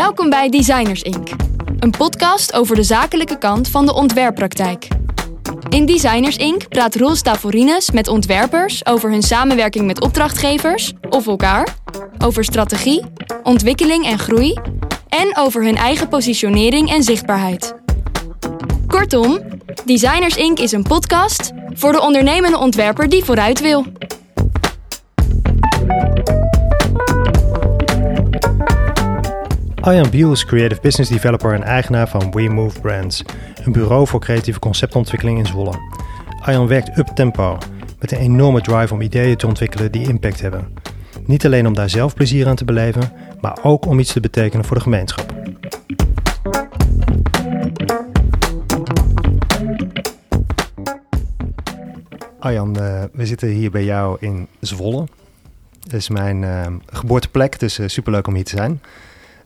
Welkom bij Designers Inc., een podcast over de zakelijke kant van de ontwerppraktijk. In Designers Inc. praat Roel Stavorines met ontwerpers over hun samenwerking met opdrachtgevers of elkaar, over strategie, ontwikkeling en groei en over hun eigen positionering en zichtbaarheid. Kortom, Designers Inc. is een podcast voor de ondernemende ontwerper die vooruit wil. Arjan Biel is creative business developer en eigenaar van We Move Brands, een bureau voor creatieve conceptontwikkeling in Zwolle. Arjan werkt up tempo, met een enorme drive om ideeën te ontwikkelen die impact hebben. Niet alleen om daar zelf plezier aan te beleven, maar ook om iets te betekenen voor de gemeenschap. Arjan, uh, we zitten hier bij jou in Zwolle. Dat is mijn uh, geboorteplek, dus uh, superleuk om hier te zijn.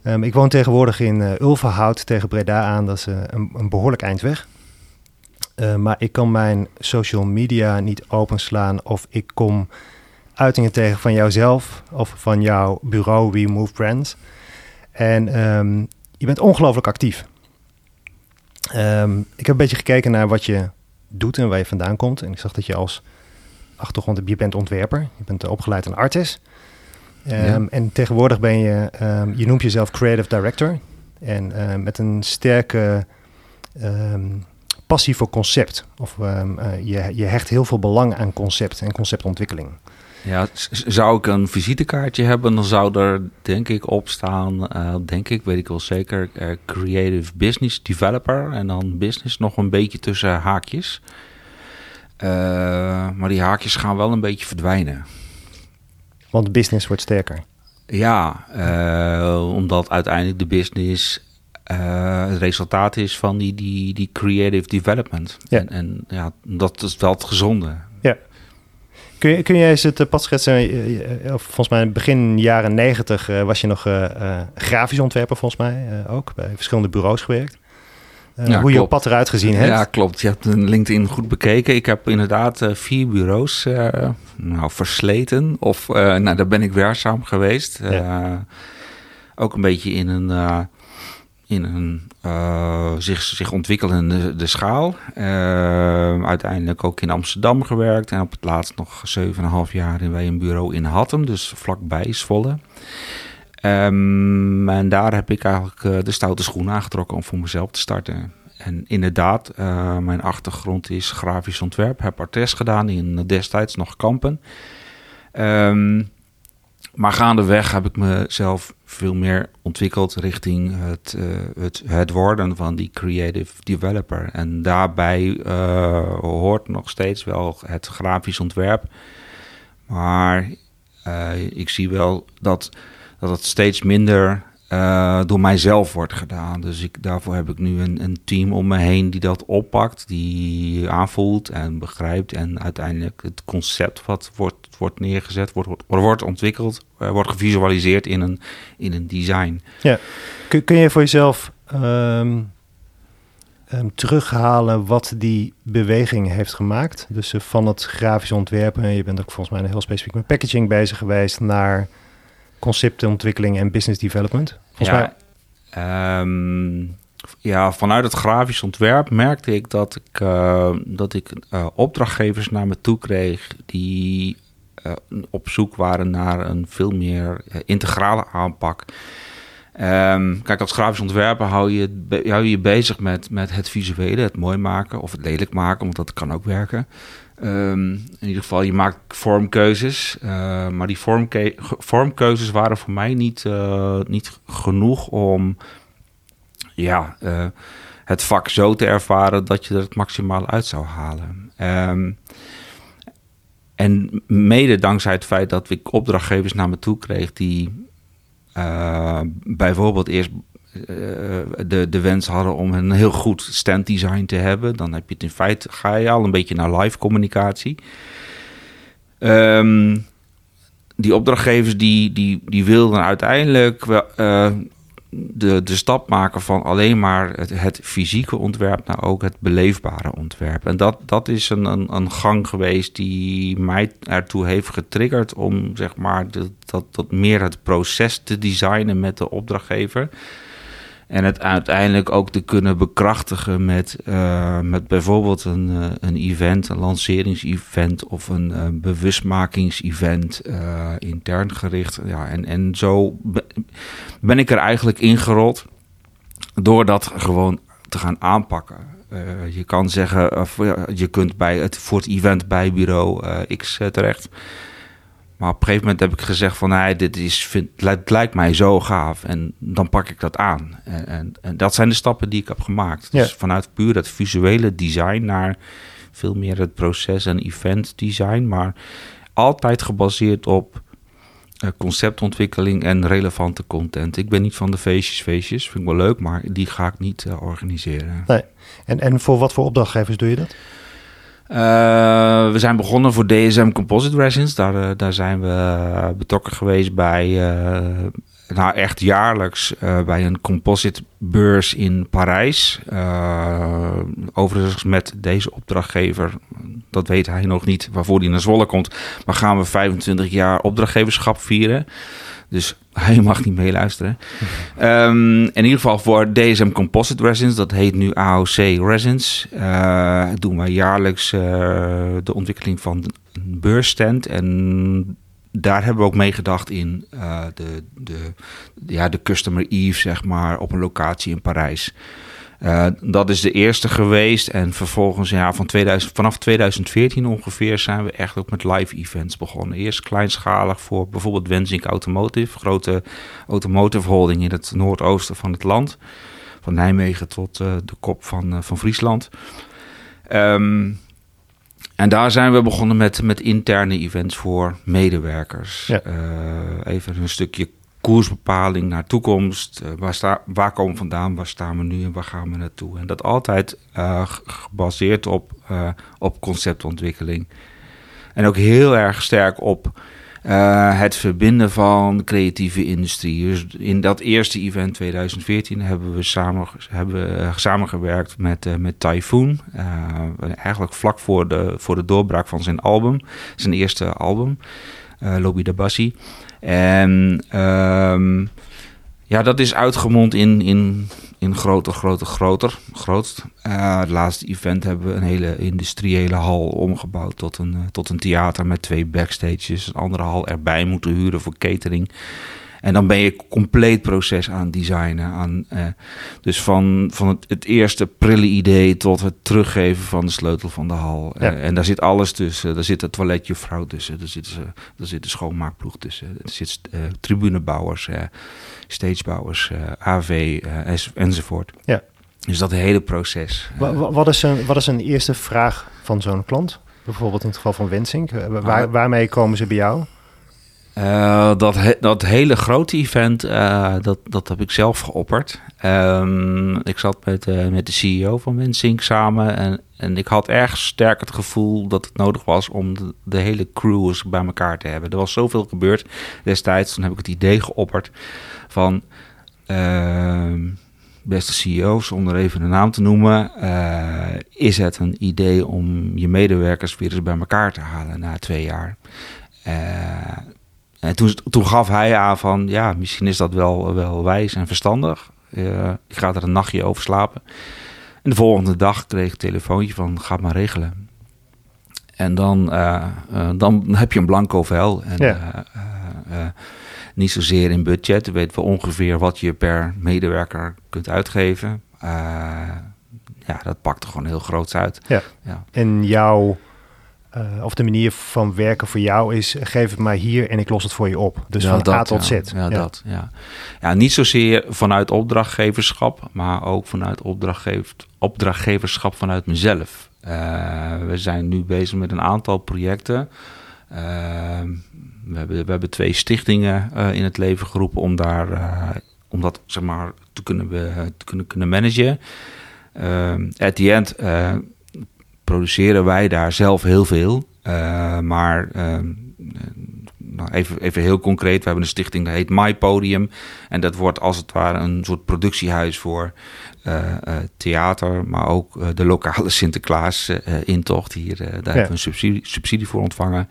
Um, ik woon tegenwoordig in uh, Ulverhout tegen Breda aan. Dat is uh, een, behoorlijk eind weg. Uh, maar ik kan mijn social media niet openslaan of ik kom uitingen tegen van jouzelf of van jouw bureau We Move Brands. En um, je bent ongelooflijk actief. Ik heb een beetje gekeken naar wat je doet en waar je vandaan komt. En ik zag dat je als achtergrond, je bent ontwerper, je bent opgeleid een artist. Um, ja. En tegenwoordig ben je, um, je noemt jezelf creative director. En uh, met een sterke um, passie voor concept. Of uh, je, je hecht heel veel belang aan concept en conceptontwikkeling. Ja, zou ik een visitekaartje hebben, dan zou er denk ik op staan, uh, denk ik, weet ik wel zeker, uh, creative business developer. En dan business nog een beetje tussen haakjes. Uh, maar die haakjes gaan wel een beetje verdwijnen. Want de business wordt sterker. Ja, uh, omdat uiteindelijk de business uh, het resultaat is van die, die, die creative development. Ja. En, en ja, dat is wel het gezonde. Ja. Kun je, kun jij eens het pad schetsen? Volgens mij begin jaren negentig was je nog grafisch ontwerper, volgens mij ook. Bij verschillende bureaus gewerkt. Uh, ja, hoe je pad eruit gezien hebt. Ja, klopt. Je hebt LinkedIn goed bekeken. Ik heb inderdaad uh, vier bureaus uh, nou, versleten. Of nou, daar ben ik werkzaam geweest. Ja. ook een beetje in een, in een zich, zich ontwikkelende de schaal. uiteindelijk ook in Amsterdam gewerkt. En op het laatst nog 7,5 jaar in bij een bureau in Hattem. Dus vlakbij Zwolle. Um, en daar heb ik eigenlijk uh, de stoute schoen aangetrokken om voor mezelf te starten. En inderdaad, uh, mijn achtergrond is grafisch ontwerp. Heb artes gedaan in destijds nog Kampen. Um, maar gaandeweg heb ik mezelf veel meer ontwikkeld richting het, uh, het, het worden van die creative developer. En daarbij hoort nog steeds wel het grafisch ontwerp. Maar ik zie wel dat dat het steeds minder uh, door mijzelf wordt gedaan. Dus ik, daarvoor heb ik nu een, een, team om me heen die dat oppakt, die aanvoelt en begrijpt. En uiteindelijk het concept wat wordt, wordt neergezet, wordt, wordt, ontwikkeld, uh, wordt gevisualiseerd in een, in een design. Ja. Kun, kun je voor jezelf um, terughalen wat die beweging heeft gemaakt? Dus uh, van het grafisch ontwerpen, je bent ook volgens mij heel specifiek met packaging bezig geweest, naar conceptontwikkeling en business development? Volgens ja, mij... um, ja, vanuit het grafisch ontwerp merkte ik dat ik, uh, dat ik uh, opdrachtgevers naar me toe kreeg die uh, op zoek waren naar een veel meer integrale aanpak. Um, kijk, als grafisch ontwerper hou je, hou je je bezig met, met het visuele, het mooi maken of het lelijk maken, want dat kan ook werken. Um, in ieder geval, je maakt vormkeuzes. Uh, maar die vormke vormkeuzes waren voor mij niet, uh, niet genoeg om ja, uh, het vak zo te ervaren dat je er het maximaal uit zou halen. Um, en mede dankzij het feit dat ik opdrachtgevers naar me toe kreeg die bijvoorbeeld eerst de, de wens hadden om een heel goed standdesign te hebben. Dan heb je het in feite, ga je al een beetje naar live communicatie. Um, die opdrachtgevers die, die, die wilden uiteindelijk uh, de, de stap maken van alleen maar het, fysieke ontwerp naar ook het beleefbare ontwerp. En dat, dat is een, een, een gang geweest die mij ertoe heeft getriggerd om zeg maar dat, dat meer het proces te designen met de opdrachtgever. En het uiteindelijk ook te kunnen bekrachtigen met, uh, met bijvoorbeeld een, uh, een event, een lanceringsevent of een uh, bewustmakingsevent intern gericht. Ja, en, en zo ben ik er eigenlijk ingerold door dat gewoon te gaan aanpakken. je kan zeggen, je kunt bij het, voor het event bij bureau X terecht. Maar op een gegeven moment heb ik gezegd van... Nee, dit is, vind, het lijkt mij zo gaaf en dan pak ik dat aan. En, en, en dat zijn de stappen die ik heb gemaakt. Dus vanuit puur dat visuele design naar veel meer het proces en event design. Maar altijd gebaseerd op uh, conceptontwikkeling en relevante content. Ik ben niet van de feestjes, feestjes. Vind ik wel leuk, maar die ga ik niet uh, organiseren. Nee. En, en voor wat voor opdrachtgevers doe je dat? Uh, we zijn begonnen voor DSM Composite Resins. Daar, uh, daar zijn we betrokken geweest bij, nou echt jaarlijks, bij een composite beurs in Parijs. overigens met deze opdrachtgever, dat weet hij nog niet waarvoor hij naar Zwolle komt. Maar gaan we 25 jaar opdrachtgeverschap vieren. Dus hij mag niet meeluisteren. um, in ieder geval voor DSM Composite Resins, dat heet nu AOC Resins, uh, doen wij jaarlijks uh, de ontwikkeling van een beursstand. En daar hebben we ook meegedacht in uh, de, de, ja, de Customer Eve, zeg maar, op een locatie in Parijs. Uh, dat is de eerste geweest. En vervolgens, ja, van 2000, vanaf 2014 ongeveer zijn we echt ook met live events begonnen. Eerst kleinschalig voor bijvoorbeeld Wensink Automotive, grote automotive holding in het noordoosten van het land. Van Nijmegen tot uh, de kop van, uh, van Friesland. Um, en daar zijn we begonnen met, met interne events voor medewerkers. Ja. even een stukje koersbepaling naar toekomst. Uh, waar, sta, waar komen we vandaan, waar staan we nu en waar gaan we naartoe? En dat altijd uh, gebaseerd op, uh, op conceptontwikkeling. En ook heel erg sterk op het verbinden van creatieve industrie. Dus in dat eerste event 2014 hebben we samen, hebben we samengewerkt met, met Typhoon. eigenlijk vlak voor de, voor de doorbraak van zijn album, zijn eerste album, Lobby de Bassi. En um, ja, dat is uitgemond in, in, in groter, groter, groter, groot. Uh, het laatste event hebben we een hele industriële hal omgebouwd tot een, uh, tot een theater met twee backstages. Een andere hal erbij moeten huren voor catering. En dan ben je compleet proces aan designen. Aan, uh, dus van, van het, het, eerste prille idee tot het teruggeven van de sleutel van de hal. Ja. Uh, en daar zit alles tussen. Daar zit de toiletjuffrouw tussen. Daar zit, daar zit de schoonmaakploeg tussen. Er zit tribunebouwers, stagebouwers, AV enzovoort. Ja. Dus dat hele proces. Wat, wat, is, een, wat is een eerste vraag van zo'n klant? Bijvoorbeeld in het geval van Wensink. Waar, waarmee komen ze bij jou? Uh, dat, dat hele grote event, uh, dat, dat heb ik zelf geopperd. Um, ik zat met, uh, met de CEO van Wensink samen en, en ik had erg sterk het gevoel dat het nodig was om de, hele crew eens bij elkaar te hebben. Er was zoveel gebeurd destijds, toen heb ik het idee geopperd van ehm, beste CEO's, zonder even een naam te noemen, is het een idee om je medewerkers weer eens bij elkaar te halen na twee jaar? En toen, toen gaf hij aan van, ja, misschien is dat wel, wel wijs en verstandig. Uh, ik ga er een nachtje over slapen. En de volgende dag kreeg ik een telefoontje van, ga maar regelen. En dan, uh, uh, dan heb je een blanco vel. En ja. niet zozeer in budget. Weten we ongeveer wat je per medewerker kunt uitgeven. ja, dat pakt er gewoon heel groot uit. Ja. ja. En jouw uh, of de manier van werken voor jou is, geef het maar hier en ik los het voor je op. Dus ja, van dat, A tot ja, Z. Ja, dat. Ja. ja, niet zozeer vanuit opdrachtgeverschap, maar ook vanuit opdrachtgever, opdrachtgeverschap vanuit mezelf. Uh, we zijn nu bezig met een aantal projecten. Uh, we, hebben, we hebben twee stichtingen in het leven geroepen om daar, om dat zeg maar te kunnen, te kunnen, kunnen managen. at the end produceren wij daar zelf heel veel. Uh, maar uh, nou, even, even heel concreet, we hebben een stichting dat heet My Podium. En dat wordt als het ware een soort productiehuis voor theater, maar ook de lokale Sinterklaas-intocht hier. daar hebben we een subsidie, subsidie voor ontvangen.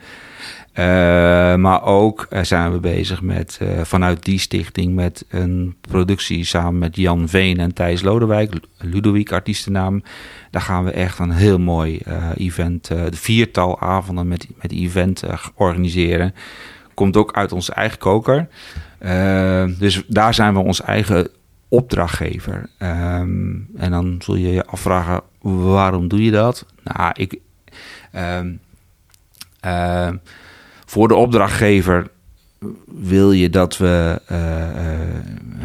Maar ook zijn we bezig met vanuit die stichting met een productie samen met Jan Veen en Thijs Lodewijk, Ludovic artiestennaam. Daar gaan we echt een heel mooi event, de viertal avonden met, met event organiseren. Komt ook uit onze eigen koker. dus daar zijn we ons eigen opdrachtgever. Um, en dan zul je je afvragen, waarom doe je dat? Nou, ik... Um, voor de opdrachtgever wil je dat we uh,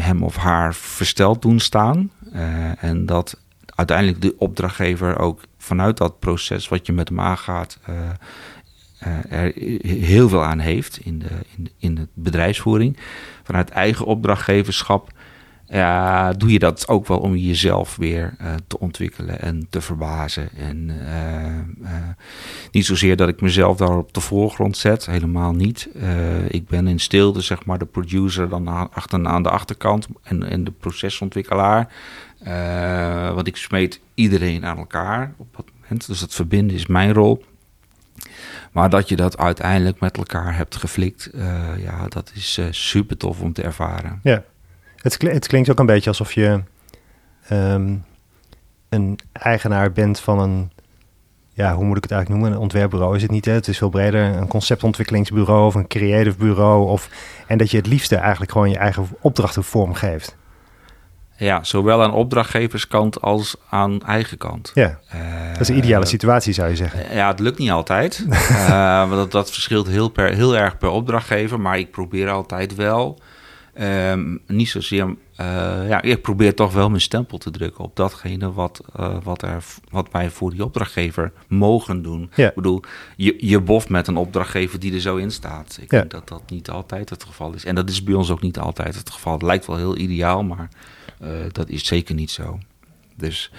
hem of haar versteld doen staan. Uh, en dat uiteindelijk de opdrachtgever ook vanuit dat proces wat je met hem aangaat, heel veel aan heeft in de, in in de bedrijfsvoering. Vanuit eigen opdrachtgeverschap ja, doe je dat ook wel om jezelf weer uh, te ontwikkelen en te verbazen. En uh, uh, niet zozeer dat ik mezelf daar op de voorgrond zet, helemaal niet. ik ben in stilte, zeg maar, de producer dan achter, aan de achterkant en, en de procesontwikkelaar. want ik smeet iedereen aan elkaar op dat moment. Dus dat verbinden is mijn rol. Maar dat je dat uiteindelijk met elkaar hebt geflikt, ja, dat is super tof om te ervaren. Ja. Het, het klinkt ook een beetje alsof je ehm, een eigenaar bent van een, ja, hoe moet ik het eigenlijk noemen? Een ontwerpbureau is het niet, hè? Het is veel breder. Een conceptontwikkelingsbureau of een creative bureau. Of, en dat je het liefste eigenlijk gewoon je eigen opdrachten vormgeeft. Ja, zowel aan opdrachtgeverskant als aan eigen kant. Ja, dat is een ideale eh, situatie zou je zeggen. Ja, het lukt niet altijd. uh, dat, dat verschilt heel, per, heel erg per opdrachtgever. Maar ik probeer altijd wel Um, niet zozeer, uh, ja, ik probeer toch wel mijn stempel te drukken op datgene wat, uh, wat, er, wat wij voor die opdrachtgever mogen doen. Ja. Ik bedoel, je, je boft met een opdrachtgever die er zo in staat. Ik ja. denk dat dat niet altijd het geval is. En dat is bij ons ook niet altijd het geval. Het lijkt wel heel ideaal, maar uh, dat is zeker niet zo. Dus,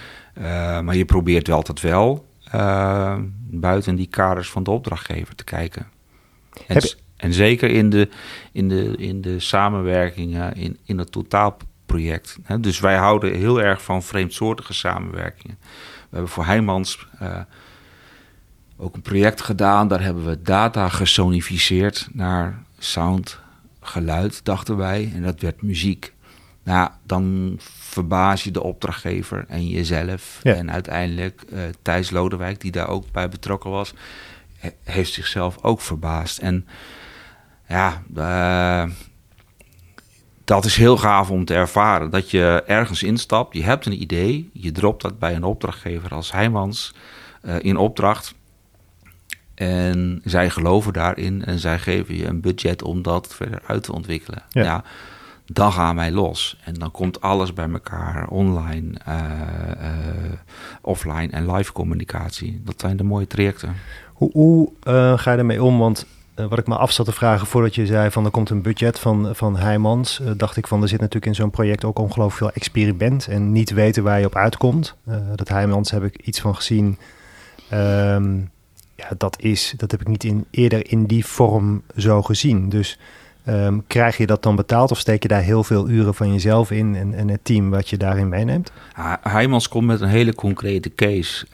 maar je probeert wel altijd wel buiten die kaders van de opdrachtgever te kijken. En Heb en zeker in de, in de, in de samenwerkingen, in, in het totaalproject. Dus wij houden heel erg van vreemdsoortige samenwerkingen. We hebben voor Heijmans uh, ook een project gedaan. Daar hebben we data gesonificeerd naar sound, geluid, dachten wij. En dat werd muziek. Nou, dan verbaas je de opdrachtgever en jezelf. En uiteindelijk uh, Thijs Lodewijk, die daar ook bij betrokken was, heeft zichzelf ook verbaasd. En ja, uh, dat is heel gaaf om te ervaren. Dat je ergens instapt, je hebt een idee, je dropt dat bij een opdrachtgever als Heijmans uh, in opdracht. En zij geloven daarin en zij geven je een budget om dat verder uit te ontwikkelen. Ja. ja dan gaan wij los. En dan komt alles bij elkaar. Online, uh, uh, offline en live communicatie. Dat zijn de mooie trajecten. Hoe, hoe uh, ga je ermee om? Want eh, wat ik me af zat te vragen voordat je zei van er komt een budget van, van Heijmans, uh, dacht ik van er zit natuurlijk in zo'n project ook ongelooflijk veel experiment en niet weten waar je op uitkomt. Uh, dat Heijmans heb ik iets van gezien. Um, ja, dat is, dat heb ik niet in, eerder in die vorm zo gezien. Dus um, krijg je dat dan betaald of steek je daar heel veel uren van jezelf in en, en het team wat je daarin meeneemt? Heijmans komt met een hele concrete case.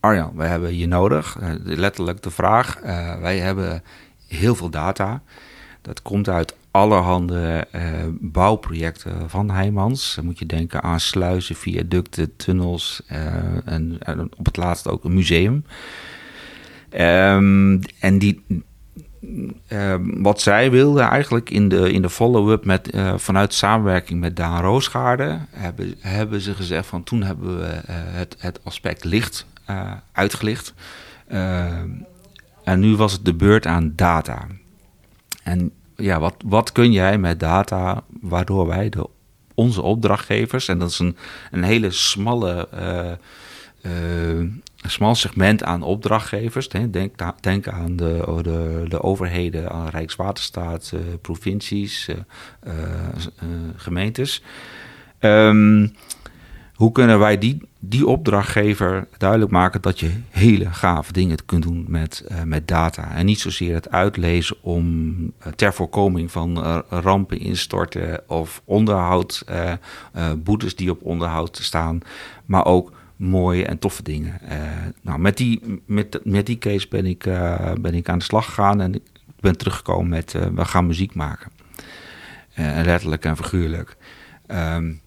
Arjan, wij hebben je nodig. Uh, letterlijk de vraag. Uh, wij hebben heel veel data. Dat komt uit allerhande uh, bouwprojecten van Heijmans. Dan moet je denken aan sluizen, viaducten, tunnels en, en, op het laatst ook een museum. Um, en die, wat zij wilden eigenlijk in de, in de follow-up met, vanuit samenwerking met Daan Roosgaarde, hebben, hebben ze gezegd van toen hebben we het, het aspect licht uitgelicht. Uh, en nu was het de beurt aan data. En ja, wat, wat kun jij met data waardoor wij de, onze opdrachtgevers, en dat is een, een hele smalle, uh, smal segment aan opdrachtgevers. Denk, denk aan de, de, de overheden, aan Rijkswaterstaat, provincies, gemeentes. Um, hoe kunnen wij die, die opdrachtgever duidelijk maken dat je hele gave dingen kunt doen met, uh, met data. En niet zozeer het uitlezen om uh, ter voorkoming van uh, rampen instorten of onderhoud, boetes die op onderhoud staan, maar ook mooie en toffe dingen. nou, met, die, met, met die case ben ik, ben ik aan de slag gegaan en ik ben teruggekomen met we gaan muziek maken. letterlijk en figuurlijk. Um,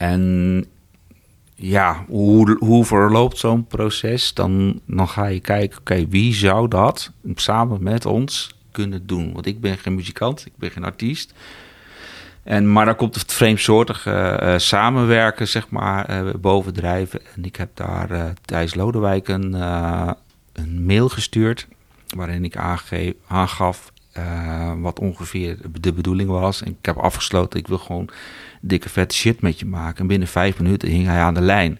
en ja, hoe, hoe verloopt zo'n proces? Dan, dan ga je kijken, oké, wie zou dat samen met ons kunnen doen? Want ik ben geen muzikant, ik ben geen artiest. En, maar dan komt het vreemdsoortige uh, samenwerken, zeg maar, uh, bovendrijven. En ik heb daar uh, Thijs Lodewijk een, een mail gestuurd... waarin ik aangeef, aangaf wat ongeveer de bedoeling was. En ik heb afgesloten, ik wil gewoon dikke vette shit met je maken. En binnen vijf minuten hing hij aan de lijn.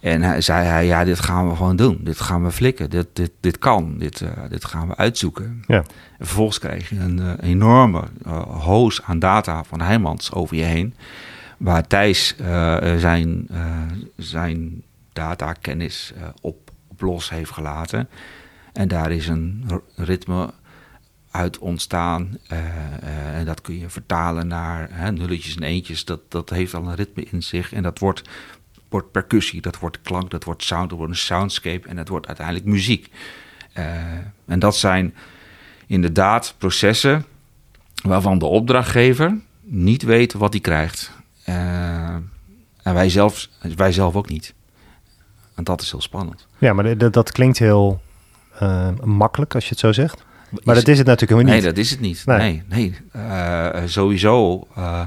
En hij zei hij, ja, dit gaan we gewoon doen. Dit gaan we flikken. Dit, dit, dit kan. Dit, uh, dit gaan we uitzoeken. Ja. En vervolgens krijg je een uh, enorme uh, hoos aan data van Heijmans over je heen. Waar Thijs zijn, zijn datakennis op, op los heeft gelaten. En daar is een ritme uit ontstaan. Uh, uh, en dat kun je vertalen naar nulletjes en eentjes. Dat, dat heeft al een ritme in zich. En dat wordt, wordt percussie, dat wordt klank, dat wordt sound, dat wordt een soundscape. En dat wordt uiteindelijk muziek. Uh, en dat zijn inderdaad processen waarvan de opdrachtgever niet weet wat hij krijgt. en wij zelf, wij zelf ook niet. En dat is heel spannend. Ja, maar dat klinkt heel makkelijk als je het zo zegt. Maar dat is het natuurlijk helemaal niet. Nee, dat is het niet. Nee, nee. Uh, sowieso. Uh,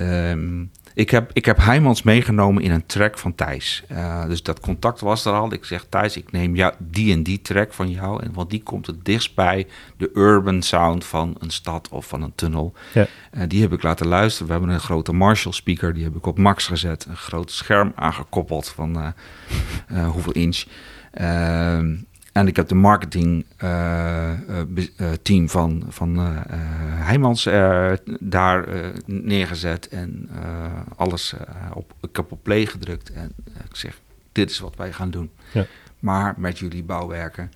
um, ik, heb, ik heb Heijmans meegenomen in een track van Thijs. Uh, dus dat contact was er al. Ik zeg, Thijs, ik neem jou, die en die track van jou. En, want die komt het dichtst bij de urban sound van een stad of van een tunnel. Ja. die heb ik laten luisteren. We hebben een grote Marshall speaker. Die heb ik op max gezet. Een groot scherm aangekoppeld van hoeveel inch. Uh, en ik heb de marketing uh, uh, team van, van Heijmans daar neergezet en alles op, ik heb op play gedrukt en ik zeg, dit is wat wij gaan doen. Ja. Maar met jullie bouwwerken,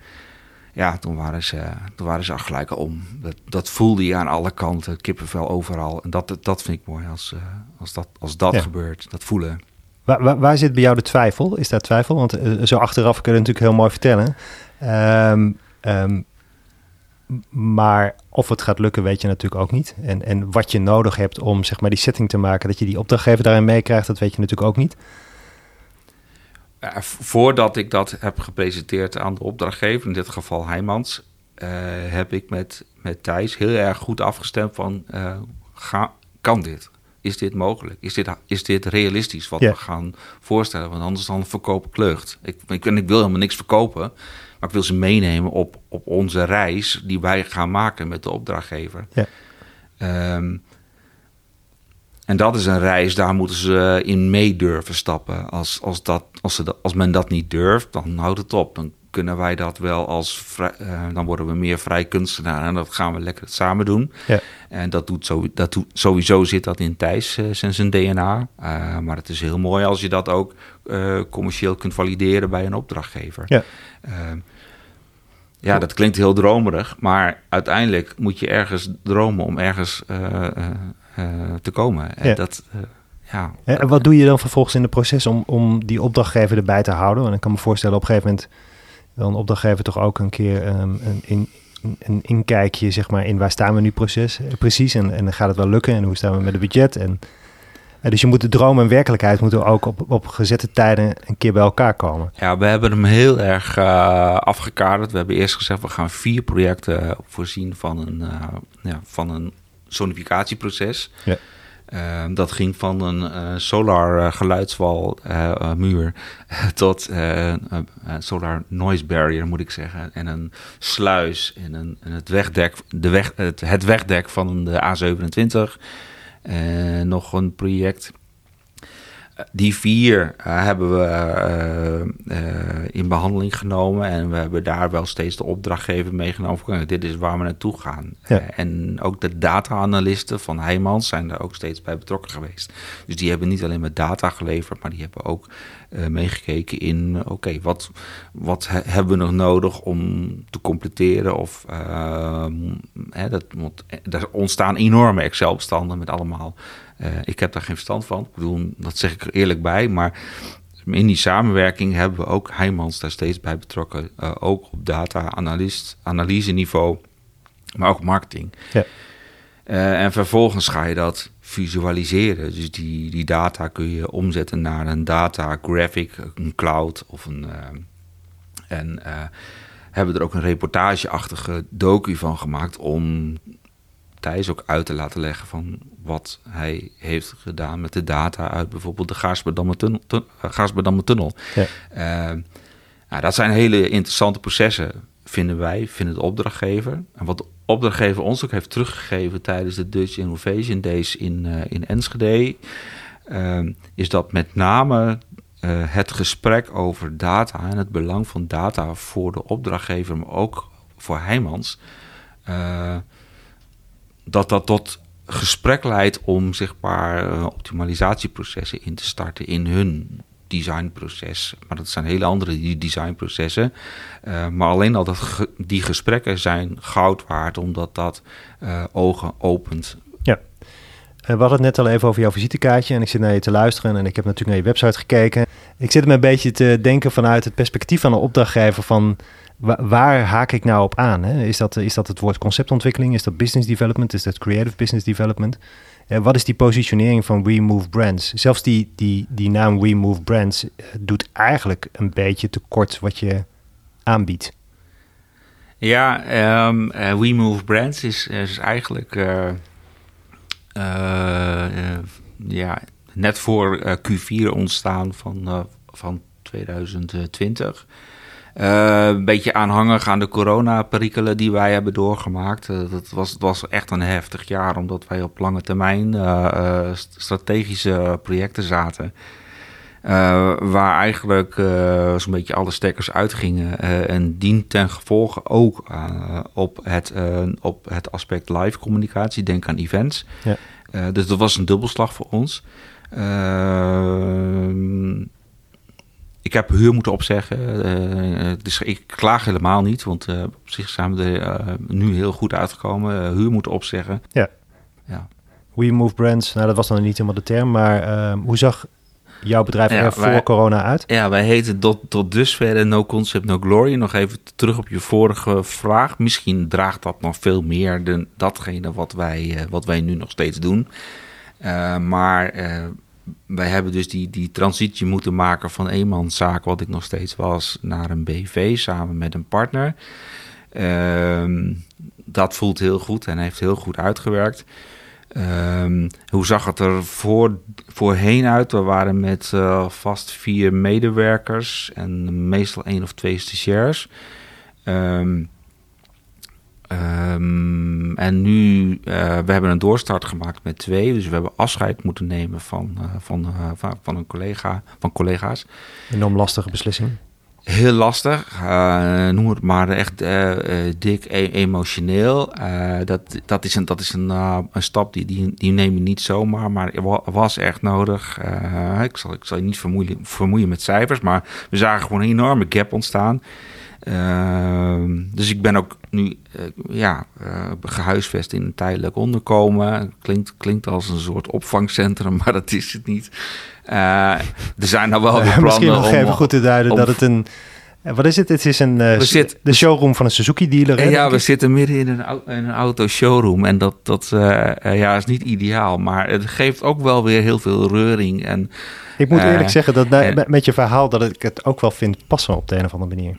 ja, toen waren ze, toen waren ze gelijk om. Dat, dat voelde je aan alle kanten, kippenvel overal. En dat, dat vind ik mooi als, als dat, als dat gebeurt, dat voelen. Waar, waar, waar, zit bij jou de twijfel? Is daar twijfel? Want zo achteraf kun je natuurlijk heel mooi vertellen. Um, um, maar of het gaat lukken, weet je natuurlijk ook niet. En, en wat je nodig hebt om zeg maar, die setting te maken, dat je die opdrachtgever daarin meekrijgt, dat weet je natuurlijk ook niet. voordat ik dat heb gepresenteerd aan de opdrachtgever, in dit geval Heijmans, uh, heb ik met, met Thijs heel erg goed afgestemd van, uh, ga, kan dit? Is dit mogelijk? Is dit, is dit realistisch wat we gaan voorstellen? Want anders dan verkopen kleurt. Ik, ik, ik wil helemaal niks verkopen. Maar ik wil ze meenemen op, op onze reis die wij gaan maken met de opdrachtgever. Ja. Ehm, en dat is een reis, daar moeten ze in mee durven stappen. Als, als, dat, als, ze dat, als men dat niet durft, dan houdt het op. Dan kunnen wij dat wel als vrij, uh, dan worden we meer vrij kunstenaar en dat gaan we lekker samen doen. Ja. En dat doet, zo, dat doet sowieso zit dat in Thijs uh, zijn DNA. Uh, maar het is heel mooi als je dat ook commercieel kunt valideren bij een opdrachtgever. Ja. Ehm, ja, dat klinkt heel dromerig, maar uiteindelijk moet je ergens dromen om ergens uh, uh, te komen. En, dat, ja. en wat doe je dan vervolgens in het proces om, om die opdrachtgever erbij te houden? En ik kan me voorstellen, op een gegeven moment wil een opdrachtgever toch ook een keer um, een, in, een inkijkje zeg maar, in waar staan we nu proces, precies en, en gaat het wel lukken en hoe staan we met het budget en dus je moet de droom en werkelijkheid moeten ook op, op gezette tijden een keer bij elkaar komen. Ja, we hebben hem heel erg uh, afgekaderd. We hebben eerst gezegd, we gaan vier projecten voorzien van een, uh, ja, van een sonificatieproces. Ja. Uh, dat ging van een solar geluidswal muur tot solar noise barrier, moet ik zeggen. En een sluis en, een, en het, wegdek, de weg, het, het wegdek van de A27. En nog een project Die vier hebben we in behandeling genomen en we hebben daar wel steeds de opdrachtgever meegenomen. Dit is waar we naartoe gaan. en ook de data-analisten van Heijmans zijn er ook steeds bij betrokken geweest. Dus die hebben niet alleen met data geleverd, maar die hebben ook meegekeken in: oké, wat, wat hebben we nog nodig om te completeren? Of hè, dat, er ontstaan enorme Excel-bestanden met allemaal uh, ik heb daar geen verstand van. Ik bedoel, dat zeg ik er eerlijk bij. Maar in die samenwerking hebben we ook Heijmans daar steeds bij betrokken. Uh, ook op data-analyse niveau, maar ook marketing. Ja. Uh, en vervolgens ga je dat visualiseren. Dus die, die data kun je omzetten naar een data graphic, een cloud of een. en hebben er ook een reportageachtige docu van gemaakt om Thijs ook uit te laten leggen van wat hij heeft gedaan met de data uit bijvoorbeeld de Gaarsberdamme tunnel. Gaarsberdamme tunnel. Ja. Uh, nou, dat zijn hele interessante processen, vinden wij, vinden de opdrachtgever. En wat de opdrachtgever ons ook heeft teruggegeven tijdens de Dutch Innovation Days in, uh, in Enschede, uh, is dat met name het gesprek over data en het belang van data voor de opdrachtgever, maar ook voor Heijmans dat dat tot gesprek leidt om zeg maar uh, optimalisatieprocessen in te starten in hun designproces. Maar dat zijn hele andere designprocessen. Uh, maar alleen al dat die gesprekken zijn goud waard, omdat dat uh, ogen opent. Ja. We hadden het net al even over jouw visitekaartje en ik zit naar je te luisteren en ik heb natuurlijk naar je website gekeken. Ik zit me een beetje te denken vanuit het perspectief van een opdrachtgever van waar, haak ik nou op aan? Hè? Is, dat, is dat het woord conceptontwikkeling? Is dat business development? Is dat creative business development? Uh, wat is die positionering van We Move Brands? Zelfs die, die, die naam We Move Brands uh, doet eigenlijk een beetje tekort wat je aanbiedt. Ja, um, uh, We Move Brands is, is eigenlijk ja, net voor Q4 ontstaan van, van 2020. Uh, een beetje aanhangig aan de corona-perikelen die wij hebben doorgemaakt. Uh, dat was, het was echt een heftig jaar, omdat wij op lange termijn uh, strategische projecten zaten. waar eigenlijk zo'n beetje alle stekkers uitgingen. en dient ten gevolge ook op, het, op het aspect live communicatie. Denk aan events. Ja. dus dat was een dubbelslag voor ons. Ehm ik heb huur moeten opzeggen. Uh, dus ik klaag helemaal niet, want uh, op zich zijn we er nu heel goed uitgekomen. huur moeten opzeggen. Ja. ja. We Move Brands, nou dat was dan niet helemaal de term, maar ehm, hoe zag jouw bedrijf er voor corona uit? Ja, wij heten tot, tot dusver No Concept No Glory. Nog even terug op je vorige vraag. Misschien draagt dat nog veel meer dan datgene wat wij, wat wij nu nog steeds doen. maar wij hebben dus die, die transitie moeten maken van eenmanszaak, wat ik nog steeds was, naar een BV samen met een partner. Ehm, dat voelt heel goed en heeft heel goed uitgewerkt. Ehm, hoe zag het er voor, voorheen uit? We waren met uh, vast vier medewerkers en meestal één of twee stagiairs. Um, Um, en nu, uh, we hebben een doorstart gemaakt met twee. Dus we hebben afscheid moeten nemen van, uh, van, uh, van, van, een collega, van collega's. Enorm lastige beslissing. Heel lastig. noem het maar echt dik e emotioneel. dat, dat is een, dat is een, een stap die, die, die neem je niet zomaar. Maar was echt nodig. ik, zal, ik zal je niet vermoeien, vermoeien met cijfers. Maar we zagen gewoon een enorme gap ontstaan. Ehm, dus ik ben ook nu uh, ja, uh, gehuisvest in een tijdelijk onderkomen. Klinkt, klinkt als een soort opvangcentrum, maar dat is het niet. Uh, er zijn nou wel weer plannen Misschien nog om, even goed te duiden dat het een... Wat is het? Het is een, zit, de showroom van een Suzuki-dealer. Ja, we zitten midden in een, in een auto-showroom. En dat, dat ja, is niet ideaal. Maar het geeft ook wel weer heel veel reuring. En, ik moet eerlijk zeggen dat met je verhaal... dat ik het ook wel vind passen op de een of andere manier.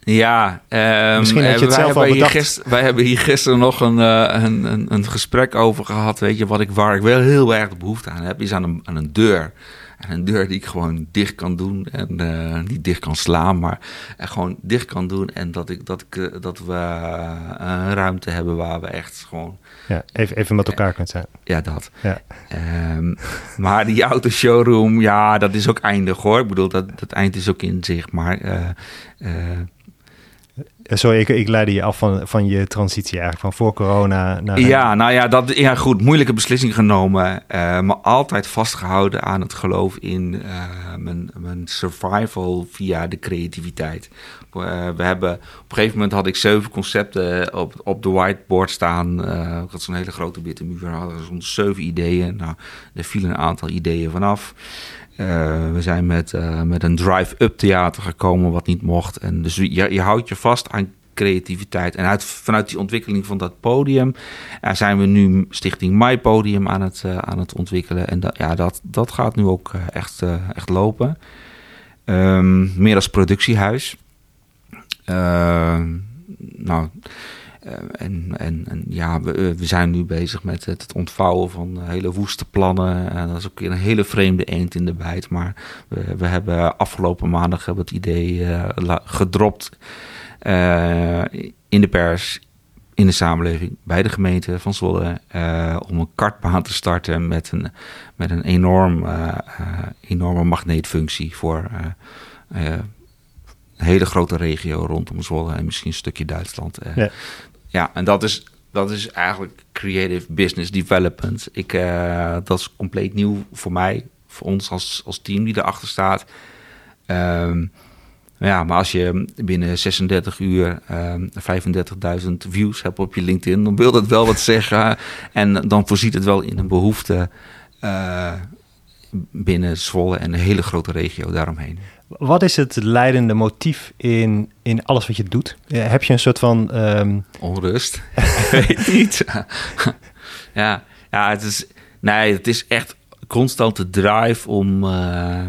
Ja, um, misschien heb je het zelf al bedacht. wij hebben hier gisteren nog een, uh, een, een, een, gesprek over gehad. Weet je, wat ik, waar ik wel heel erg behoefte aan heb, is aan een, aan een deur. En een deur die ik gewoon dicht kan doen en uh, niet dicht kan slaan, maar gewoon dicht kan doen. En dat, ik, dat, ik, dat we een ruimte hebben waar we echt gewoon... Ja, even, even met elkaar kunt zijn. Ja, dat. Ja. Um, maar die autoshowroom, ja, dat is ook eindig hoor. Ik bedoel, dat, dat eind is ook in zich. Maar uh, eh, sorry, ik, ik leidde je af van, van je transitie eigenlijk, van voor corona naar... Ja, nou ja, dat, ja goed, moeilijke beslissing genomen, uh, maar altijd vastgehouden aan het geloof in uh, mijn, mijn survival via de creativiteit. we hebben, op een gegeven moment had ik zeven concepten op, op de whiteboard staan. ik had zo'n hele grote witte muur, hadden zo'n zeven ideeën. Nou, er vielen een aantal ideeën vanaf. Uh, we zijn met, uh, met een drive-up theater gekomen, wat niet mocht. En dus je, je houdt je vast aan creativiteit. En uit, vanuit die ontwikkeling van dat podium uh, zijn we nu Stichting My Podium aan het, aan het ontwikkelen. En dat, ja, dat, dat gaat nu ook echt, echt lopen. Um, meer als productiehuis. nou, eh, en, en, en, ja, we, eh, we, zijn nu bezig met het ontvouwen van hele woeste plannen. En dat is ook een hele vreemde eend in de bijt. Maar we, we hebben afgelopen maandag hebben het idee uh, gedropt in de pers, in de samenleving, bij de gemeente van Zwolle. om een kartbaan te starten met een, met een enorm, enorme magneetfunctie voor een hele grote regio rondom Zwolle en misschien een stukje Duitsland. Ja, en dat is, dat is eigenlijk creative business development. Ik, uh, dat is compleet nieuw voor mij, voor ons als, als team die erachter staat. Um, ja, maar als je binnen 36 uur um, ehm, 35.000 views hebt op je LinkedIn, dan wil dat wel wat zeggen. En dan voorziet het wel in een behoefte uh, binnen Zwolle en een hele grote regio daaromheen. Wat is het leidende motief in, in alles wat je doet? Heb je een soort van... Um... Onrust? weet niet. ja, ja, het is... Nee, het is echt constante drive om... Uh,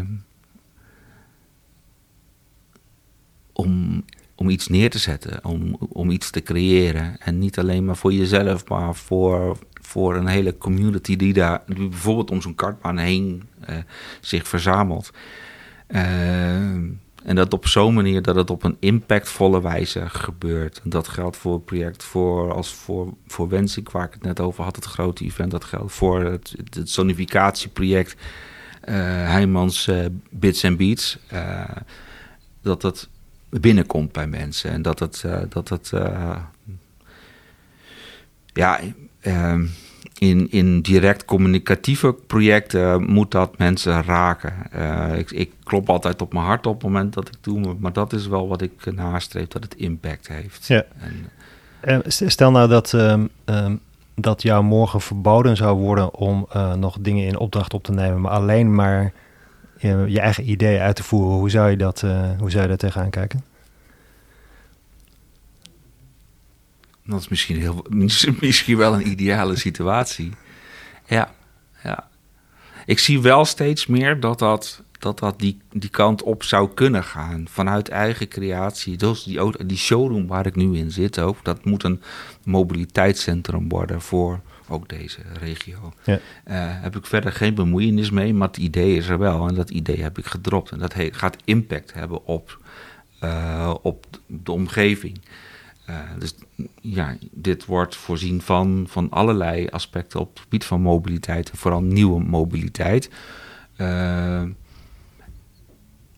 om, om iets neer te zetten, om, om iets te creëren. En niet alleen maar voor jezelf, maar voor, voor een hele community die daar die bijvoorbeeld om zo'n kartbaan heen uh, zich verzamelt. Uh, en dat op zo'n manier dat het op een impactvolle wijze gebeurt. En dat geldt voor het project voor, als voor, voor Wensing, waar ik het net over had, het grote event. Dat geldt voor het, het uh, Heijmans uh, Bits and Beats. Uh, dat dat binnenkomt bij mensen. En dat het, dat het ja, ehm, in, in direct communicatieve projecten moet dat mensen raken. Uh, ik, ik, klop altijd op mijn hart op het moment dat ik doe, maar dat is wel wat ik nastreef, dat het impact heeft. Ja. En, stel nou dat, um, um, dat jou morgen verboden zou worden om uh, nog dingen in opdracht op te nemen, maar alleen maar je, je eigen ideeën uit te voeren. Hoe zou je dat, uh, hoe zou je daar tegenaan kijken? Dat is misschien, heel, misschien wel een ideale situatie. Ja, ja. Ik zie wel steeds meer dat dat, dat, dat die, die kant op zou kunnen gaan. Vanuit eigen creatie. Dus die, die showroom waar ik nu in zit ook. Dat moet een mobiliteitscentrum worden voor ook deze regio. Ja. Uh, heb ik verder geen bemoeienis mee, maar het idee is er wel. En dat idee heb ik gedropt. En dat gaat impact hebben op, uh, op de omgeving. Uh, dus ja, dit wordt voorzien van, van allerlei aspecten op het gebied van mobiliteit, vooral nieuwe mobiliteit. Uh,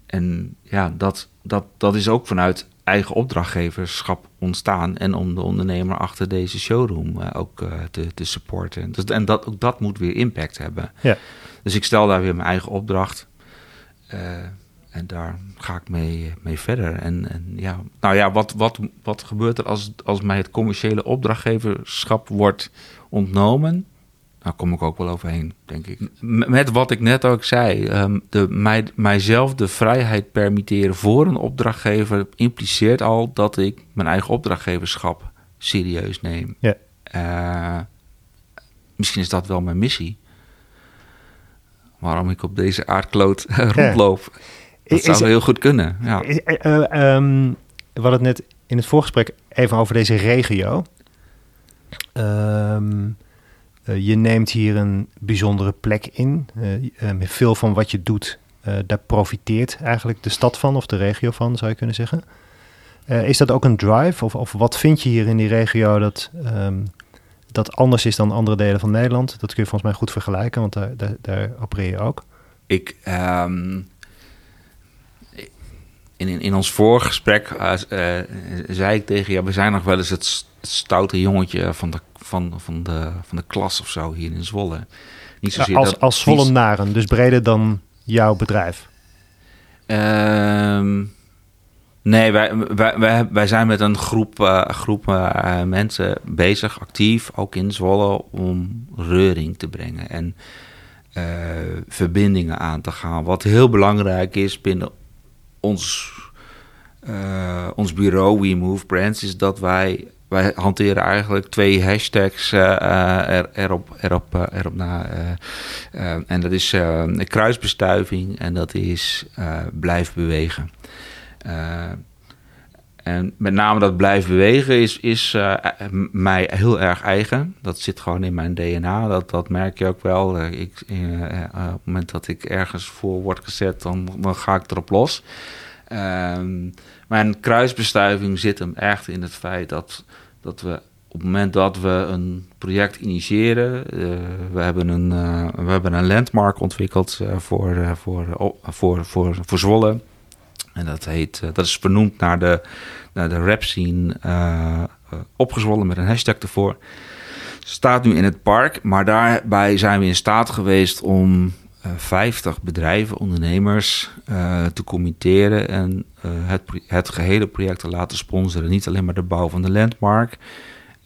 en ja, dat, dat, dat is ook vanuit eigen opdrachtgeverschap ontstaan en om de ondernemer achter deze showroom uh, ook te, te supporten. Dus, en dat, ook dat moet weer impact hebben. Ja. Dus ik stel daar weer mijn eigen opdracht. En daar ga ik mee, mee verder. En, en ja, nou ja, wat, wat, wat gebeurt er als, als mij het commerciële opdrachtgeverschap wordt ontnomen? Daar kom ik ook wel overheen, denk ik. Met wat ik net ook zei, um, de, mij, mijzelf de vrijheid permitteren voor een opdrachtgever impliceert al dat ik mijn eigen opdrachtgeverschap serieus neem. Ja. Uh, misschien is dat wel mijn missie. Waarom ik op deze aardkloot rondloop. Dat zou heel goed kunnen, ja. Uh, um, we hadden het net in het voorgesprek even over deze regio. Um, je neemt hier een bijzondere plek in. met veel van wat je doet, daar profiteert eigenlijk de stad van of de regio van, zou je kunnen zeggen. is dat ook een drive? Of, of wat vind je hier in die regio dat, ehm, dat anders is dan andere delen van Nederland? Dat kun je volgens mij goed vergelijken, want daar, daar, daar opereer je ook. Ik, ehm, in, in, in ons vorige gesprek uh, zei ik tegen je, we zijn nog wel eens het stoute jongetje van de, van, van de, van de klas of zo hier in Zwolle. Niet zozeer als, dat, als Zwollenaren, dus breder dan jouw bedrijf? Ehm, nee, wij, wij, wij, wij zijn met een groep, uh, groep uh, mensen bezig, actief, ook in Zwolle, om reuring te brengen en verbindingen aan te gaan. Wat heel belangrijk is binnen ons, uh, ons bureau, We Move Brands, is dat wij, wij hanteren eigenlijk twee hashtags uh, er, erop, erop, erop na. en dat is kruisbestuiving en dat is blijf bewegen. En met name dat blijf bewegen is, is mij heel erg eigen. Dat zit gewoon in mijn DNA. Dat, dat merk je ook wel. ik, op het moment dat ik ergens voor word gezet, dan, dan ga ik erop los. Um, mijn kruisbestuiving zit hem echt in het feit dat, dat we op het moment dat we een project initiëren, we, hebben een, we hebben een landmark ontwikkeld voor, voor, voor, voor, voor Zwolle. En dat, heet, dat is vernoemd naar de, naar de rap scene opgezwollen met een hashtag ervoor. Staat nu in het park, maar daarbij zijn we in staat geweest om 50 bedrijven, ondernemers te committeren en het, het gehele project te laten sponsoren. Niet alleen maar de bouw van de landmark.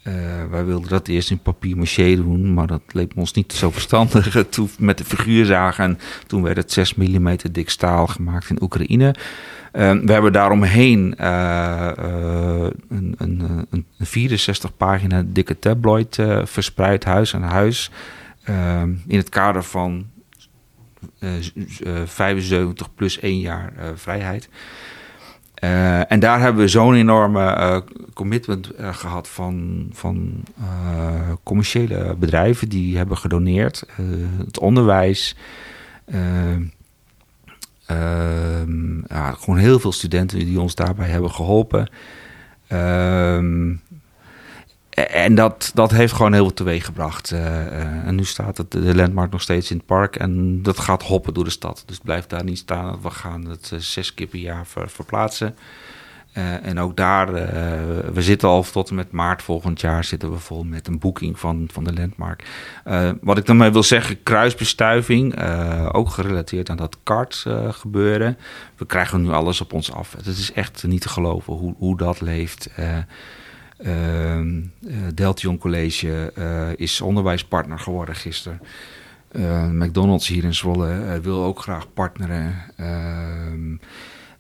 Uh, wij wilden dat eerst in papier maché doen, maar dat leek ons niet zo verstandig. toen met de figuurzagen en toen werd het 6 mm dik staal gemaakt in Oekraïne. We hebben daaromheen een, een, een, 64 pagina dikke tabloid verspreid, huis aan huis. in het kader van 75 eh, plus één jaar eh, vrijheid. Uh, en daar hebben we zo'n enorme uh, commitment uh, gehad van, van commerciële bedrijven die hebben gedoneerd. het onderwijs. Ja, gewoon heel veel studenten die ons daarbij hebben geholpen. Ehm, en dat, dat heeft gewoon heel veel teweeg gebracht. Uh, en nu staat het, de landmark nog steeds in het park. En dat gaat hoppen door de stad. Dus blijf daar niet staan. We gaan het uh, zes keer per jaar ver, verplaatsen. En ook daar, we zitten al tot en met maart volgend jaar... zitten we vol met een boeking van, van de landmark. wat ik daarmee wil zeggen, kruisbestuiving. ook gerelateerd aan dat kart gebeuren. We krijgen nu alles op ons af. Het is echt niet te geloven hoe, hoe dat leeft... Uh, Deltion College is onderwijspartner geworden gisteren. McDonald's hier in Zwolle wil ook graag partneren.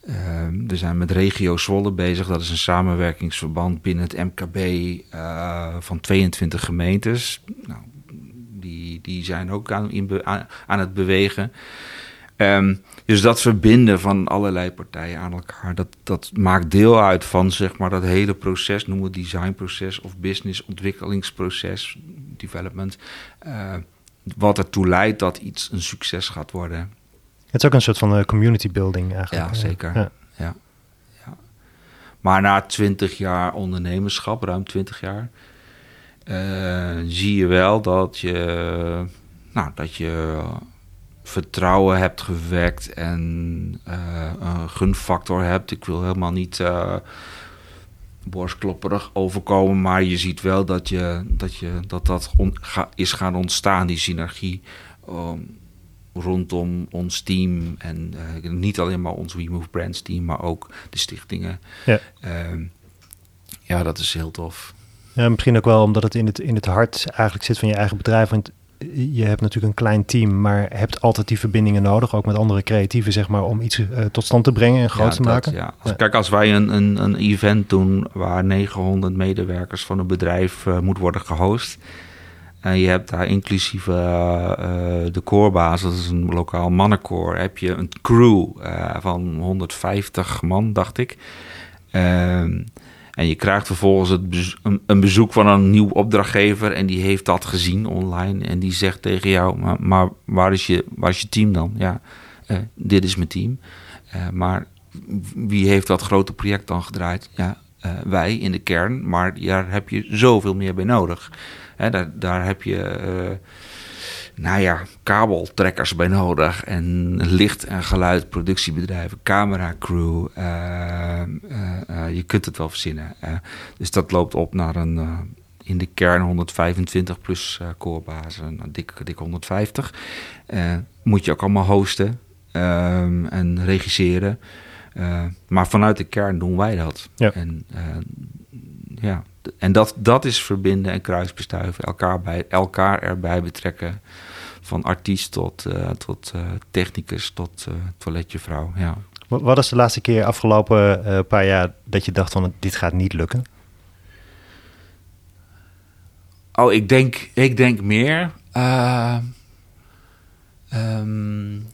Ehm, ehm, we zijn met Regio Zwolle bezig. Dat is een samenwerkingsverband binnen het MKB van 22 gemeentes. Nou, die, die zijn ook aan, in, aan, het bewegen. Um, dus dat verbinden van allerlei partijen aan elkaar, dat, dat maakt deel uit van zeg maar, dat hele proces, noemen we designproces of business ontwikkelingsproces, development, uh, wat ertoe leidt dat iets een succes gaat worden. Het is ook een soort van uh, community building eigenlijk. Ja, zeker. Ja. Ja. ja. Maar na twintig jaar ondernemerschap, ruim twintig jaar, uh, zie je wel dat je, nou, dat je vertrouwen hebt gewekt en uh, een gunfactor hebt. Ik wil helemaal niet uh, borstklopperig overkomen, maar je ziet wel dat je, dat, je, dat, dat is gaan ontstaan, die synergie. Um, rondom ons team. En uh, niet alleen maar ons We Move Brands team, maar ook de stichtingen. Ja, uh, ja dat is heel tof. Ja, misschien ook wel omdat het in het, in het hart eigenlijk zit van je eigen bedrijf. Want je hebt natuurlijk een klein team, maar hebt altijd die verbindingen nodig, ook met andere creatieven, zeg maar, om iets uh, tot stand te brengen en groot te maken. Ja. Als, Kijk, als wij een, een, een, event doen waar 900 medewerkers van een bedrijf uh, moet worden gehost. En je hebt daar inclusief uh, de koorbaas, dat is een lokaal mannenkoor, heb je een crew van 150 man, dacht ik. Ehm, En je krijgt vervolgens het een, bezoek van een nieuw opdrachtgever en die heeft dat gezien online en die zegt tegen jou, maar, maar waar, is je, waar is je team dan? Ja, dit is mijn team. Maar wie heeft dat grote project dan gedraaid? Ja, wij in de kern, maar daar heb je zoveel meer bij nodig. Hè, daar, daar heb je nou ja, kabeltrekkers bij nodig. En licht- en geluid, productiebedrijven, cameracrew. Uh, uh, uh, je kunt het wel verzinnen. dus dat loopt op naar een in de kern 125 plus corebazen, nou, dik, dik 150. moet je ook allemaal hosten ehm, en regisseren. maar vanuit de kern doen wij dat. Ja. En, ja. en dat, dat is verbinden en kruisbestuiven, elkaar, bij, elkaar erbij betrekken. Van artiest tot, uh, tot uh, technicus tot uh, toiletjevrouw. Ja. Wat, wat is de laatste keer afgelopen paar jaar dat je dacht van dit gaat niet lukken? Oh, ik denk, ik denk meer. Um,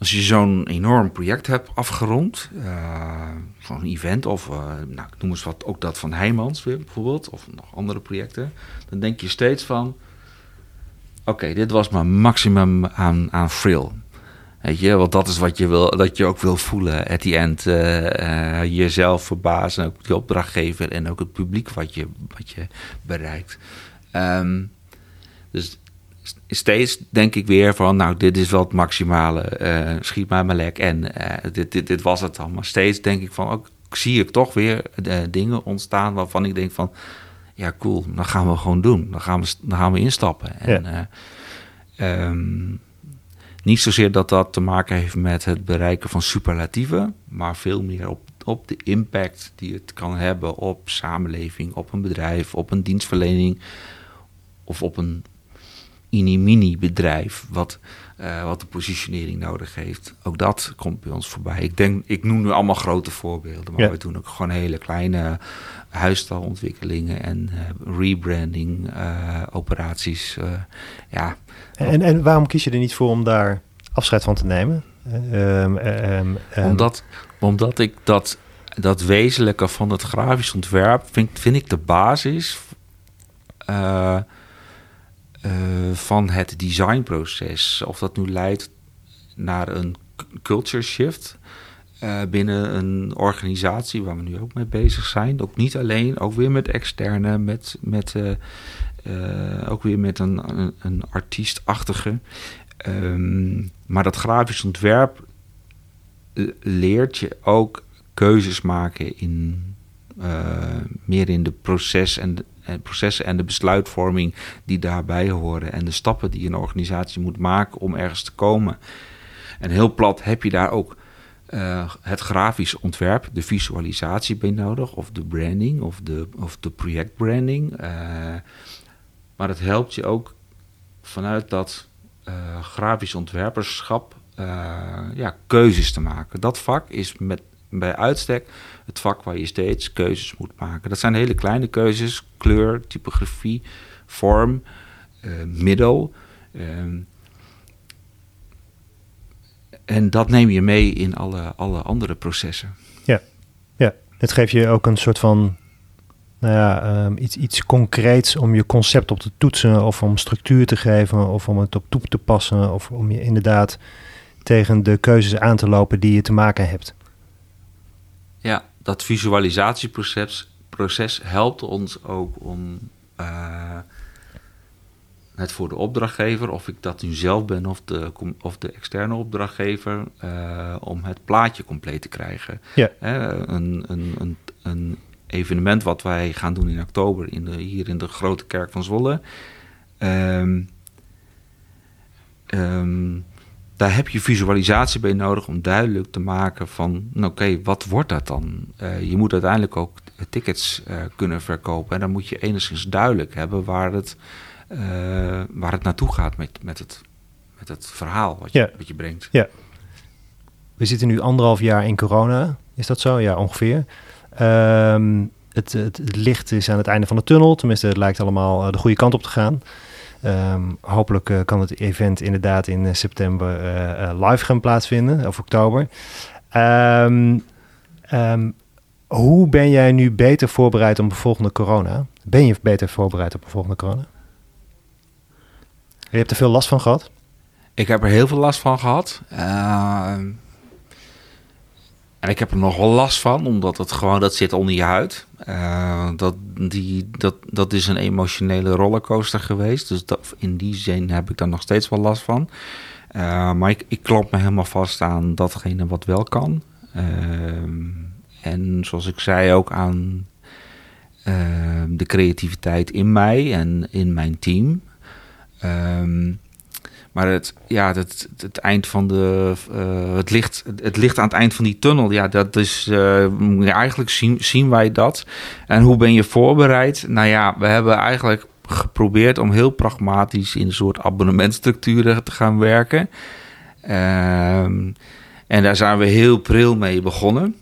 als je zo'n enorm project hebt afgerond, zo'n event of nou, ik noem eens wat, ook dat van Heijmans bijvoorbeeld, of nog andere projecten, dan denk je steeds van, oké, dit was mijn maximum aan, aan thrill. Weet je, want dat is wat je, wil, dat je ook wil voelen at the end. Uh, jezelf verbazen, ook die opdrachtgever en ook het publiek wat je, wat je bereikt. Um, dus steeds denk ik weer van, nou, dit is wel het maximale. Uh, schiet mij maar lek en dit, dit, dit was het dan. Maar steeds denk ik van, ook zie ik toch weer dingen ontstaan waarvan ik denk van ja, cool, dan gaan we gewoon doen. Dan gaan we, dan gaan we instappen. En, ja. um, niet zozeer dat dat te maken heeft met het bereiken van superlatieven, maar veel meer op, op de impact die het kan hebben op samenleving, op een bedrijf, op een dienstverlening of op een mini-mini bedrijf wat, uh, wat de positionering nodig heeft. Ook dat komt bij ons voorbij. Ik denk, ik noem nu allemaal grote voorbeelden, maar ja. we doen ook gewoon hele kleine huisstalontwikkelingen en uh, rebranding uh, operaties. Ja. En, en waarom kies je er niet voor om daar afscheid van te nemen? Um, um, um. Omdat, omdat ik dat, dat wezenlijke van het grafisch ontwerp vind, vind ik de basis van het designproces. Of dat nu leidt naar een culture shift uh, binnen een organisatie waar we nu ook mee bezig zijn. Ook niet alleen, ook weer met externe, met, met, uh, ook weer met een, een, een artiestachtige. Um, maar dat grafisch ontwerp leert je ook keuzes maken in meer in de proces en de, processen en de besluitvorming die daarbij horen en de stappen die een organisatie moet maken om ergens te komen. En heel plat heb je daar ook uh, het grafisch ontwerp, de visualisatie bij nodig, of de branding, of de, of de projectbranding. Uh, maar het helpt je ook vanuit dat uh, grafisch ontwerperschap ja, keuzes te maken. Dat vak is met, bij uitstek het vak waar je steeds keuzes moet maken. Dat zijn hele kleine keuzes, kleur, typografie, vorm, middel. Ehm, en dat neem je mee in alle, alle andere processen. Ja, ja. het geeft je ook een soort van nou ja, um, iets, iets concreets om je concept op te toetsen of om structuur te geven of om het op toe te passen of om je inderdaad tegen de keuzes aan te lopen die je te maken hebt. Ja, dat visualisatieproces proces helpt ons ook om uh, het voor de opdrachtgever, of ik dat nu zelf ben of de, of de externe opdrachtgever, uh, om het plaatje compleet te krijgen. Ja. een, een, een, een, evenement wat wij gaan doen in oktober in de, hier in de Grote Kerk van Zwolle. Um, um, daar heb je visualisatie bij nodig om duidelijk te maken van, nou, oké, okay, wat wordt dat dan? Uh, je moet uiteindelijk ook tickets uh, kunnen verkopen en dan moet je enigszins duidelijk hebben waar het uh, waar het naartoe gaat met, met, het, met het verhaal wat je, wat je brengt. Ja. We zitten nu anderhalf jaar in corona. Is dat zo? Ja, ongeveer. Um, het, het, het, licht is aan het einde van de tunnel. Tenminste, het lijkt allemaal de goede kant op te gaan. Um, hopelijk uh, kan het event inderdaad in september live gaan plaatsvinden, of oktober. Um, Hoe ben jij nu beter voorbereid op de volgende corona? Ben je beter voorbereid op de volgende corona? Je hebt er veel last van gehad? Ik heb er heel veel last van gehad. En ik heb er nog wel last van, omdat het gewoon, dat zit onder je huid. Uh, dat, die, dat, dat is een emotionele rollercoaster geweest. Dus in die zin heb ik daar nog steeds wel last van. Uh, maar ik, ik klop me helemaal vast aan datgene wat wel kan. Uh, en zoals ik zei, ook aan de creativiteit in mij en in mijn team. Um, maar het, ja, het, het eind van de. Uh, het, licht, het licht aan het eind van die tunnel, ja, dat is. Uh, eigenlijk zien, zien wij dat. En hoe ben je voorbereid? Nou ja, we hebben eigenlijk geprobeerd om heel pragmatisch in een soort abonnementstructuren te gaan werken. Uh, en daar zijn we heel pril mee begonnen.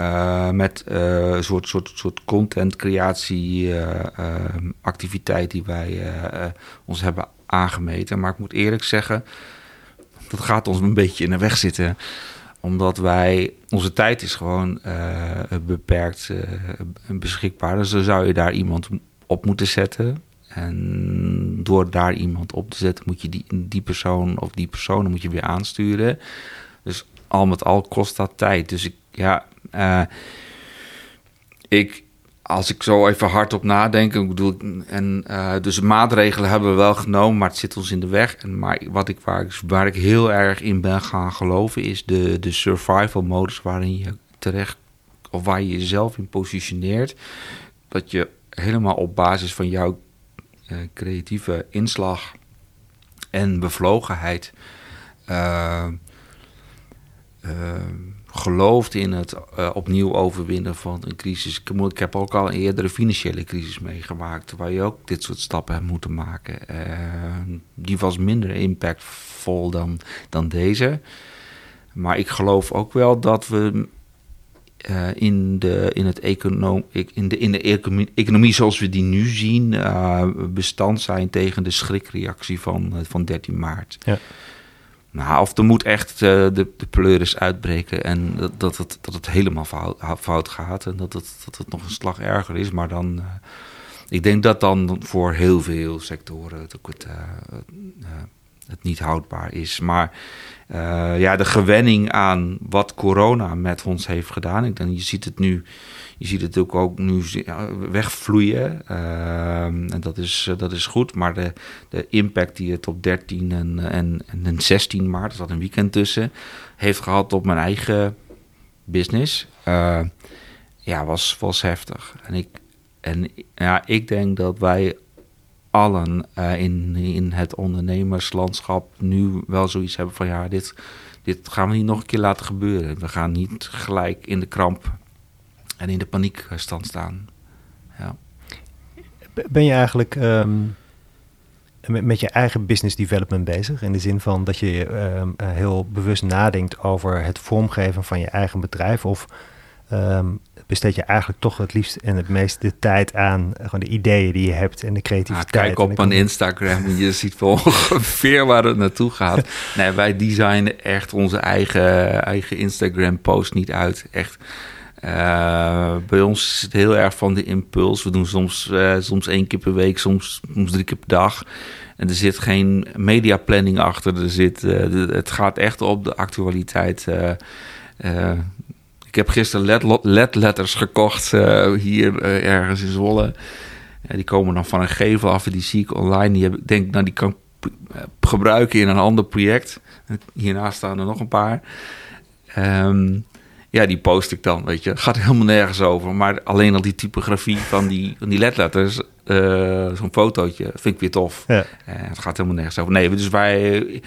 Uh, met een soort, soort, soort content creatie activiteit die wij ons hebben aangemeten. Maar ik moet eerlijk zeggen, dat gaat ons een beetje in de weg zitten. Omdat wij, onze tijd is gewoon uh, beperkt uh, beschikbaar. Dus dan zou je daar iemand op moeten zetten. En door daar iemand op te zetten, moet je die, die persoon of die personen moet je weer aansturen. Dus al met al kost dat tijd. Dus ik, ja, uh, ik, als ik zo even hardop nadenk, ik bedoel, en uh, dus maatregelen hebben we wel genomen, maar het zit ons in de weg. En maar wat ik waar, ik, waar ik heel erg in ben gaan geloven, is de, de survival modus waarin je terecht, of waar je jezelf in positioneert. Dat je helemaal op basis van jouw uh, creatieve inslag en bevlogenheid. Uh, gelooft in het uh, opnieuw overwinnen van een crisis. Ik, heb ook al een eerdere financiële crisis meegemaakt, waar je ook dit soort stappen hebt moeten maken. Uh, die was minder impactvol dan, dan deze. Maar ik geloof ook wel dat we uh, in, de, in, het econom, in, de, in de economie zoals we die nu zien, bestand zijn tegen de schrikreactie van, van 13 maart. Ja. Nou, of er moet echt uh, de, de pleuris uitbreken en dat, dat, het, dat het helemaal fout, fout gaat en dat het, dat het nog een slag erger is. Maar dan, uh, ik denk dat dan voor heel veel sectoren het, het, uh, het niet houdbaar is. Maar ja, de gewenning aan wat corona met ons heeft gedaan, ik denk, je ziet het nu je ziet het ook, ook nu wegvloeien. Uh, en dat is, eh, dat is goed. Maar de, de impact die het op 13 en, en, en 16 maart, er zat een weekend tussen, heeft gehad op mijn eigen business. Uh, ja, was, was heftig. En ik, en ja, ik denk dat wij allen uh, in, in het ondernemerslandschap nu wel zoiets hebben van ja, dit, dit gaan we niet nog een keer laten gebeuren. We gaan niet gelijk in de kramp en in de paniekstand staan. Ja. Ben je eigenlijk um, met, met, je eigen business development bezig? In de zin van dat je um, heel bewust nadenkt over het vormgeven van je eigen bedrijf? Of um, besteed je eigenlijk toch het liefst en het meest de tijd aan gewoon de ideeën die je hebt en de creativiteit? kijk op mijn Instagram en je ziet wel ongeveer waar het naartoe gaat. nee, wij designen echt onze eigen, eigen Instagram post niet uit. Echt uh, bij ons is het heel erg van de impuls. We doen soms, uh, soms één keer per week, soms, soms drie keer per dag. En er zit geen mediaplanning achter. Er zit, uh, het gaat echt op de actualiteit. ik heb gisteren ledletters gekocht hier ergens in Zwolle. die komen dan van een gevel af en die zie ik online. Die heb ik denk, nou, die kan ik gebruiken in een ander project. Hiernaast staan er nog een paar. Um, ja, die post ik dan, weet je. Gaat helemaal nergens over. Maar alleen al die typografie van die, van die ledletters, uh, zo'n fotootje, vind ik weer tof. Ja. Uh, het gaat helemaal nergens over. Nee, dus wij,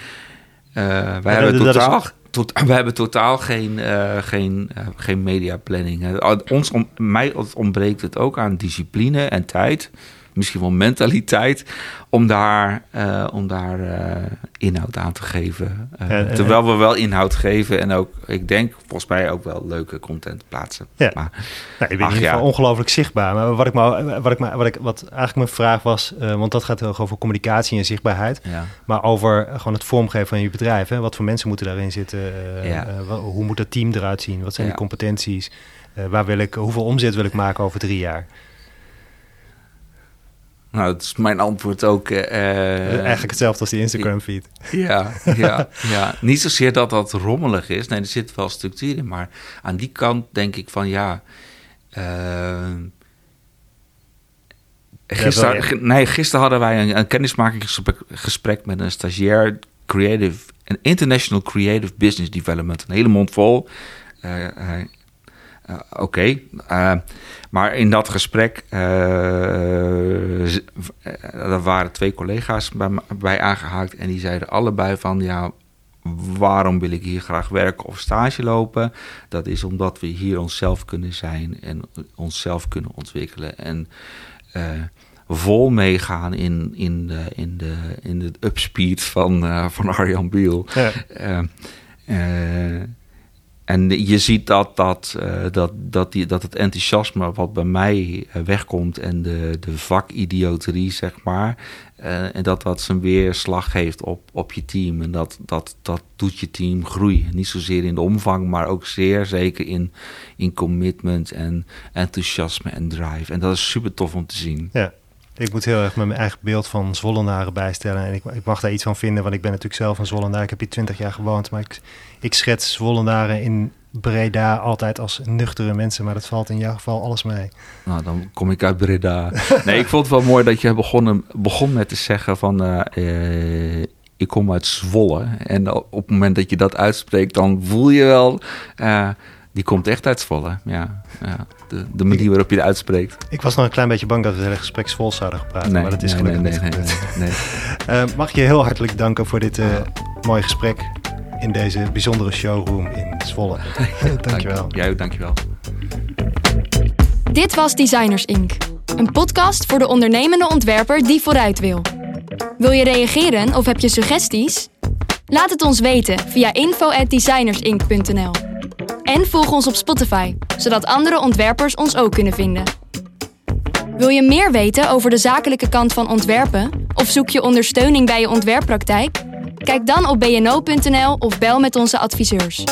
wij hebben totaal... Tot, we hebben totaal geen, geen, geen media planning. ons, om, mij ontbreekt het ook aan discipline en tijd misschien wel mentaliteit om daar, uh, om daar uh, inhoud aan te geven. Uh, terwijl we wel inhoud geven en ook, ik denk, volgens mij ook wel leuke content plaatsen. Ja. Maar, nou, ik ben in ieder geval ongelooflijk zichtbaar. Maar wat ik, maar, wat ik, maar, wat ik, wat eigenlijk mijn vraag was, want dat gaat ook over communicatie en zichtbaarheid, ja. maar over gewoon het vormgeven van je bedrijf. Hè? Wat voor mensen moeten daarin zitten? Ja. hoe moet dat team eruit zien? Wat zijn die competenties? Eh, waar wil ik, hoeveel omzet wil ik maken over drie jaar? Nou, dat is mijn antwoord ook. eh, Eigenlijk hetzelfde als die Instagram feed. Ja, ja, ja. Niet zozeer dat dat rommelig is. Nee, er zit wel structuur in. Maar aan die kant denk ik van ja. eh, Gisteren, ja. nee, gisteren hadden wij een, een kennismakingsgesprek gesprek met een stagiair creative, een international creative business development. Een hele mond vol. Eh, eh, Oké, eh, maar in dat gesprek eh, er waren twee collega's bij, bij aangehaakt en die zeiden allebei van ja, waarom wil ik hier graag werken of stage lopen? Dat is omdat we hier onszelf kunnen zijn en onszelf kunnen ontwikkelen en vol meegaan in, in, de, in, de, in de upspeed van, van Arjan Biel. Ja. En je ziet dat, dat, eh, dat, dat, die, dat het enthousiasme wat bij mij eh, wegkomt en de, de vakidioterie, zeg maar, eh, en dat dat zijn weerslag heeft op, op je team. En dat, dat, dat doet je team groeien. Niet zozeer in de omvang, maar ook zeer zeker in, in commitment en enthousiasme en drive. En dat is super tof om te zien. Ja. Ik moet heel erg mijn eigen beeld van Zwollenaren bijstellen. En ik, ik mag daar iets van vinden, want ik ben natuurlijk zelf een Zwollenaar. Ik heb hier twintig jaar gewoond, maar ik, ik schets Zwollenaren in Breda altijd als nuchtere mensen. Maar dat valt in jouw geval alles mee. Nou, dan kom ik uit Breda. Nee, ik vond het wel mooi dat je begonnen, begon met te zeggen van... eh, eh, ik kom uit Zwolle. En op het moment dat je dat uitspreekt, dan voel je wel... eh, die komt echt uit Zwolle. Ja, ja. De, de manier waarop je het uitspreekt. Ik was nog een klein beetje bang dat we het hele gesprek vol zouden gepraat. maar dat is nee, gelukkig nee, niet nee, gebeurd. nee, nee. Eh, mag ik je heel hartelijk danken voor dit eh, mooie gesprek in deze bijzondere showroom in Zwolle. Dankjewel. Jij ook, dankjewel. Dit was Designers Inc. Een podcast voor de ondernemende ontwerper die vooruit wil. Wil je reageren of heb je suggesties? Laat het ons weten via info@designersinc.nl. En volg ons op Spotify, zodat andere ontwerpers ons ook kunnen vinden. Wil je meer weten over de zakelijke kant van ontwerpen of zoek je ondersteuning bij je ontwerppraktijk? Kijk dan op bno.nl of bel met onze adviseurs.